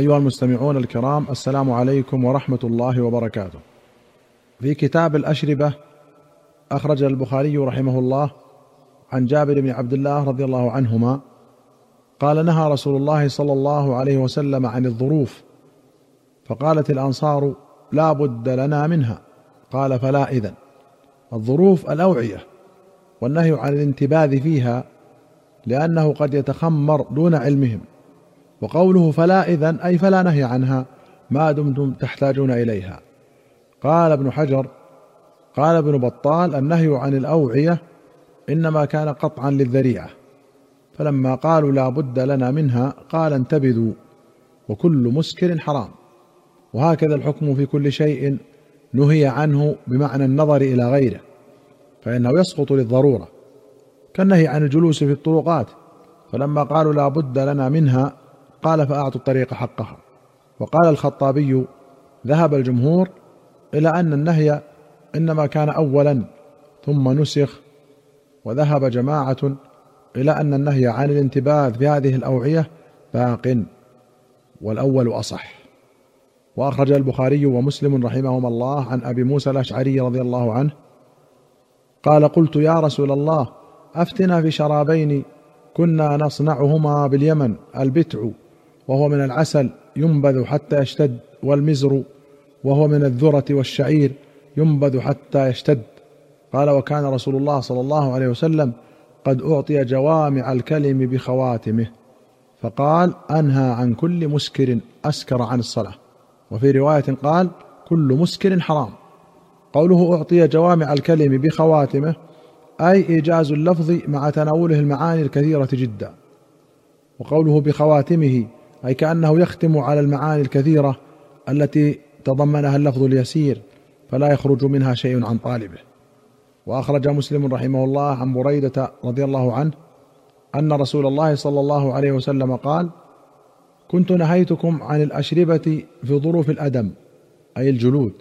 أيها المستمعون الكرام السلام عليكم ورحمة الله وبركاته. في كتاب الأشربة أخرج البخاري رحمه الله عن جابر بن عبد الله رضي الله عنهما قال نهى رسول الله صلى الله عليه وسلم عن الظروف فقالت الأنصار لا بد لنا منها. قال فلا إذن. الظروف الأوعية والنهي عن الانتباذ فيها لأنه قد يتخمر دون علمهم. وقوله فلا إذن أي فلا نهي عنها ما دمتم تحتاجون إليها. قال ابن حجر قال ابن بطال النهي عن الأوعية إنما كان قطعا للذريعة. فلما قالوا لا بد لنا منها قال انتبذوا وكل مسكر حرام. وهكذا الحكم في كل شيء نهي عنه بمعنى النظر إلى غيره فإنه يسقط للضرورة. كالنهي عن الجلوس في الطرقات فلما قالوا لا بد لنا منها قال فأعطوا الطريق حقها وقال الخطابي ذهب الجمهور إلى أن النهي إنما كان اولا ثم نسخ وذهب جماعة إلى أن النهي عن الانتباذ في هذه الأوعية باق والأول أصح. وأخرج البخاري ومسلم رحمهما الله عن أبي موسى الأشعري رضي الله عنه قال قلت يا رسول الله أفتنا في شرابين كنا نصنعهما باليمن البتع وهو من العسل ينبذ حتى يشتد والمزر وهو من الذرة والشعير ينبذ حتى يشتد. قال وكان رسول الله صلى الله عليه وسلم قد أعطي جوامع الكلم بخواتمه. فقال أنهى عن كل مسكر أسكر عن الصلاة. وفي رواية قال كل مسكر حرام. قوله أعطي جوامع الكلم بخواتمه أي إيجاز اللفظ مع تناوله المعاني الكثيرة جدا. وقوله بخواتمه أي كأنه يختم على المعاني الكثيرة التي تضمنها اللفظ اليسير فلا يخرج منها شيء عن طالبه. وأخرج مسلم رحمه الله عن بريدة رضي الله عنه أن رسول الله صلى الله عليه وسلم قال كنت نهيتكم عن الأشربة في ظروف الأدم أي الجلود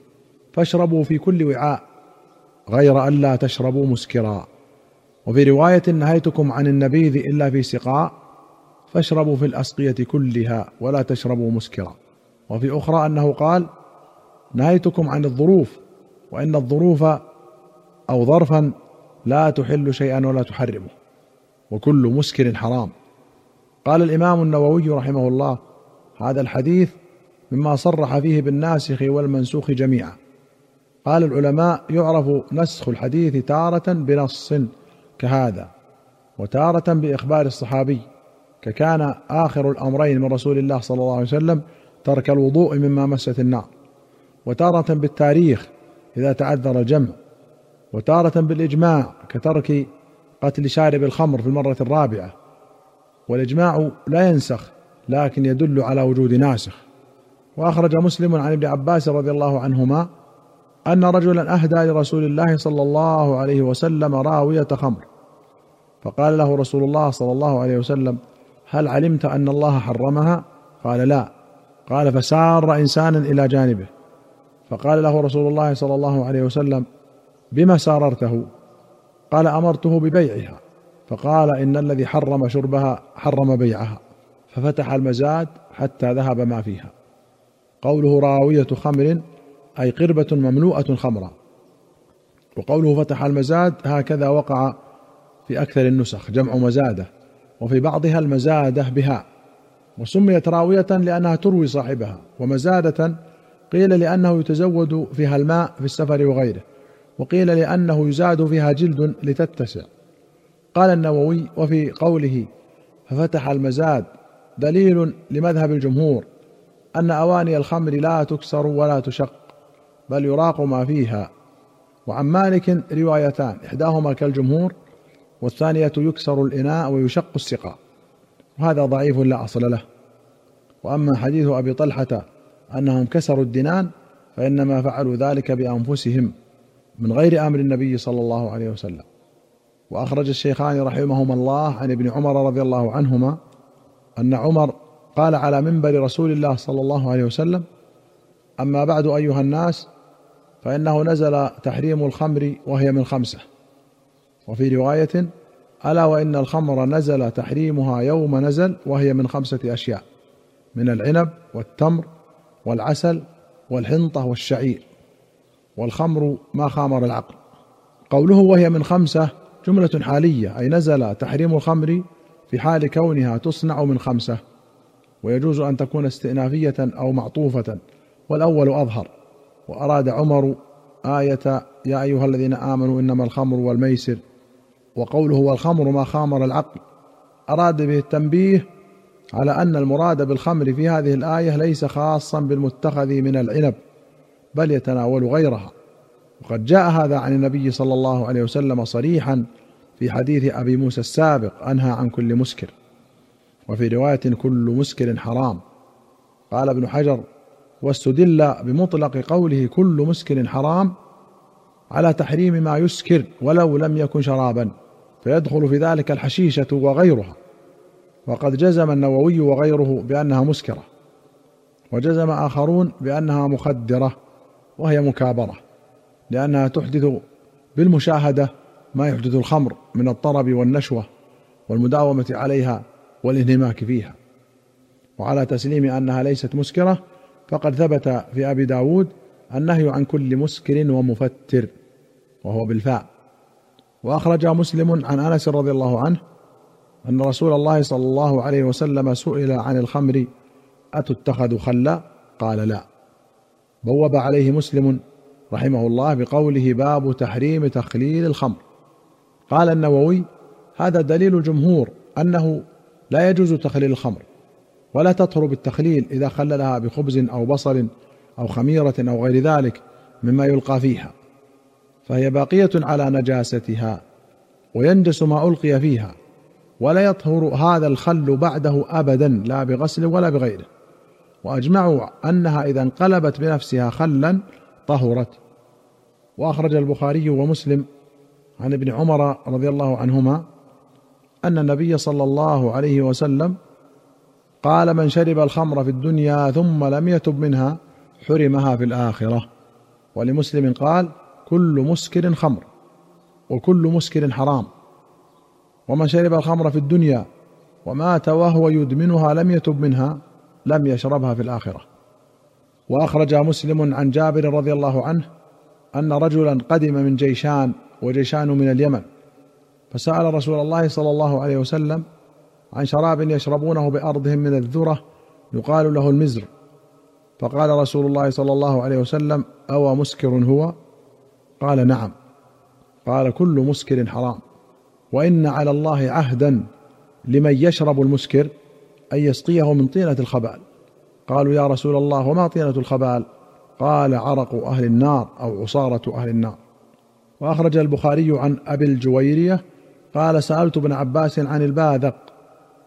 فاشربوا في كل وعاء غير أن لا تشربوا مسكرا. وفي رواية نهيتكم عن النبيذ إلا في سقاء فاشربوا في الأسقية كلها ولا تشربوا مسكرا. وفي أخرى أنه قال نهيتكم عن الظروف وإن الظروف أو ظرفا لا تحل شيئا ولا تحرمه وكل مسكر حرام. قال الإمام النووي رحمه الله هذا الحديث مما صرح فيه بالناسخ والمنسوخ جميعا. قال العلماء يعرف نسخ الحديث تارة بنص كهذا وتارة بإخبار الصحابي. ككان آخر الأمرين من رسول الله صلى الله عليه وسلم ترك الوضوء مما مست النار وتارة بالتاريخ إذا تعذر الجمع وتارة بالإجماع كترك قتل شارب الخمر في المرة الرابعة والإجماع لا ينسخ لكن يدل على وجود ناسخ. وأخرج مسلم عن ابن عباس رضي الله عنهما أن رجلا أهدى لرسول الله صلى الله عليه وسلم راوية خمر فقال له رسول الله صلى الله عليه وسلم هل علمت أن الله حرمها؟ قال لا. قال فسار إنسانا إلى جانبه. فقال له رسول الله صلى الله عليه وسلم بما ساررته؟ قال أمرته ببيعها. فقال إن الذي حرم شربها حرم بيعها. ففتح المزاد حتى ذهب ما فيها. قوله راوية خمر أي قربة مملوءة خمرا. وقوله فتح المزاد هكذا وقع في أكثر النسخ جمع مزادة. وفي بعضها المزادة بها وسميت راوية لأنها تروي صاحبها ومزادة قيل لأنه يتزود فيها الماء في السفر وغيره وقيل لأنه يزاد فيها جلد لتتسع. قال النووي وفي قوله ففتح المزاد دليل لمذهب الجمهور أن أواني الخمر لا تكسر ولا تشق بل يراق ما فيها وعن مالك روايتان إحداهما كالجمهور والثانية يكسر الإناء ويشق السقاء وهذا ضعيف لا أصل له. وأما حديث أبي طلحة أنهم كسروا الدنان فإنما فعلوا ذلك بأنفسهم من غير أمر النبي صلى الله عليه وسلم. وأخرج الشيخان رحمهما الله عن ابن عمر رضي الله عنهما أن عمر قال على منبر رسول الله صلى الله عليه وسلم أما بعد أيها الناس فإنه نزل تحريم الخمر وهي من خمسة. وفي رواية ألا وإن الخمر نزل تحريمها يوم نزل وهي من خمسة أشياء من العنب والتمر والعسل والحنطة والشعير والخمر ما خامر العقل. قوله وهي من خمسة جملة حالية أي نزل تحريم الخمر في حال كونها تصنع من خمسة ويجوز أن تكون استئنافية أو معطوفة والأول أظهر وأراد عمر آية يا أيها الذين آمنوا إنما الخمر والميسر وقوله والخمر ما خامر العقل. أراد به التنبيه على أن المراد بالخمر في هذه الآية ليس خاصا بالمتخذ من العنب بل يتناول غيرها. وقد جاء هذا عن النبي صلى الله عليه وسلم صريحا في حديث أبي موسى السابق أنهى عن كل مسكر. وفي رواية كل مسكر حرام. قال ابن حجر واستدل بمطلق قوله كل مسكر حرام على تحريم ما يسكر ولو لم يكن شرابا. فيدخل في ذلك الحشيشة وغيرها. وقد جزم النووي وغيره بأنها مسكرة. وجزم آخرون بأنها مخدرة وهي مكابرة لأنها تحدث بالمشاهدة ما يحدث الخمر من الطرب والنشوة والمداومة عليها والانهماك فيها. وعلى تسليم أنها ليست مسكرة فقد ثبت في أبي داود النهي عن كل مسكر ومفتر وهو بالفاء. وأخرج مسلم عن أنس رضي الله عنه أن رسول الله صلى الله عليه وسلم سئل عن الخمر أتتخذ خلا؟ قال لا. بوب عليه مسلم رحمه الله بقوله باب تحريم تخليل الخمر. قال النووي هذا دليل الجمهور أنه لا يجوز تخليل الخمر ولا تطهر بالتخليل إذا خللها بخبز أو بصل أو خميرة أو غير ذلك مما يلقى فيها. فهي باقية على نجاستها وينجس ما ألقي فيها ولا يطهر هذا الخل بعده ابدا لا بغسل ولا بغيره. وأجمعوا أنها إذا انقلبت بنفسها خلا طهرت. وأخرج البخاري ومسلم عن ابن عمر رضي الله عنهما أن النبي صلى الله عليه وسلم قال من شرب الخمر في الدنيا ثم لم يتب منها حرمها في الآخرة. ولمسلم قال كل مسكر خمر وكل مسكر حرام. ومن شرب الخمر في الدنيا ومات وهو يدمنها لم يتب منها لم يشربها في الآخرة. وأخرج مسلم عن جابر رضي الله عنه أن رجلا قدم من جيشان وجيشان من اليمن. فسأل رسول الله صلى الله عليه وسلم عن شراب يشربونه بأرضهم من الذرة يقال له المزر. فقال رسول الله صلى الله عليه وسلم أو مسكر هو؟ قال نعم. قال كل مسكر حرام. وإن على الله عهدا لمن يشرب المسكر أن يسقيه من طينة الخبال. قالوا يا رسول الله وما طينة الخبال؟ قال عرق أهل النار أو عصارة أهل النار. وأخرج البخاري عن أبي الجويرية قال سألت ابن عباس عن الباذق.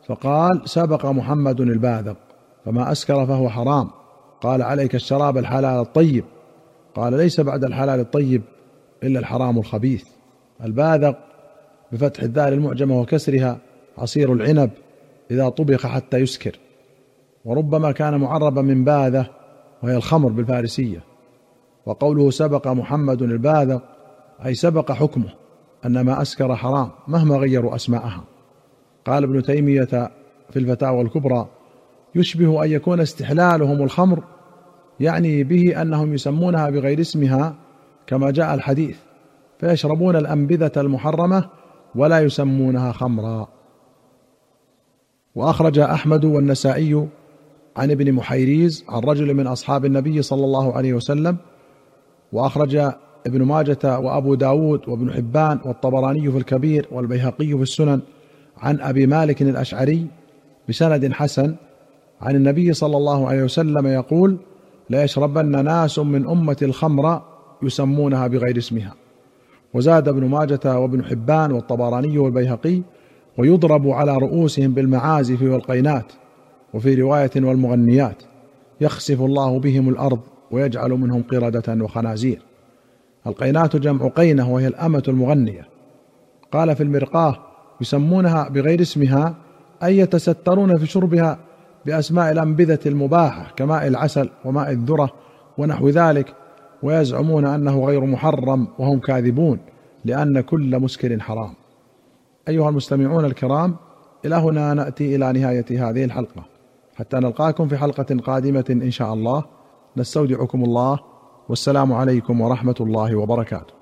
فقال سبق محمد الباذق. فما أسكر فهو حرام. قال عليك الشراب الحلال الطيب. قال ليس بعد الحلال الطيب. إلا الحرام الخبيث. الباذق بفتح الذال المعجمة وكسرها عصير العنب إذا طبخ حتى يسكر. وربما كان معربا من باذة وهي الخمر بالفارسية. وقوله سبق محمد الباذق أي سبق حكمه أن ما أسكر حرام مهما غيروا أسماءها. قال ابن تيمية في الفتاوى الكبرى يشبه أن يكون استحلالهم الخمر يعني به أنهم يسمونها بغير اسمها كما جاء الحديث فيشربون الأنبذة المحرمة ولا يسمونها خمرا. وأخرج أحمد والنسائي عن ابن محيريز عن رجل من أصحاب النبي صلى الله عليه وسلم وأخرج ابن ماجة وأبو داود وابن حبان والطبراني في الكبير والبيهقي في السنن عن أبي مالك الأشعري بسند حسن عن النبي صلى الله عليه وسلم يقول ليشربن ناس من أمة الخمر يسمونها بغير اسمها. وزاد ابن ماجة وابن حبان والطبراني والبيهقي ويضرب على رؤوسهم بالمعازف والقينات وفي رواية والمغنيات. يخسف الله بهم الأرض ويجعل منهم قردة وخنازير. القينات جمع قينة وهي الأمة المغنية. قال في المرقاه يسمونها بغير اسمها أي يتسترون في شربها بأسماء الأنبذة المباحة كماء العسل وماء الذرة ونحو ذلك ويزعمون أنه غير محرم وهم كاذبون لأن كل مسكر حرام. أيها المستمعون الكرام إلى هنا نأتي إلى نهاية هذه الحلقة. حتى نلقاكم في حلقة قادمة إن شاء الله. نستودعكم الله. والسلام عليكم ورحمة الله وبركاته.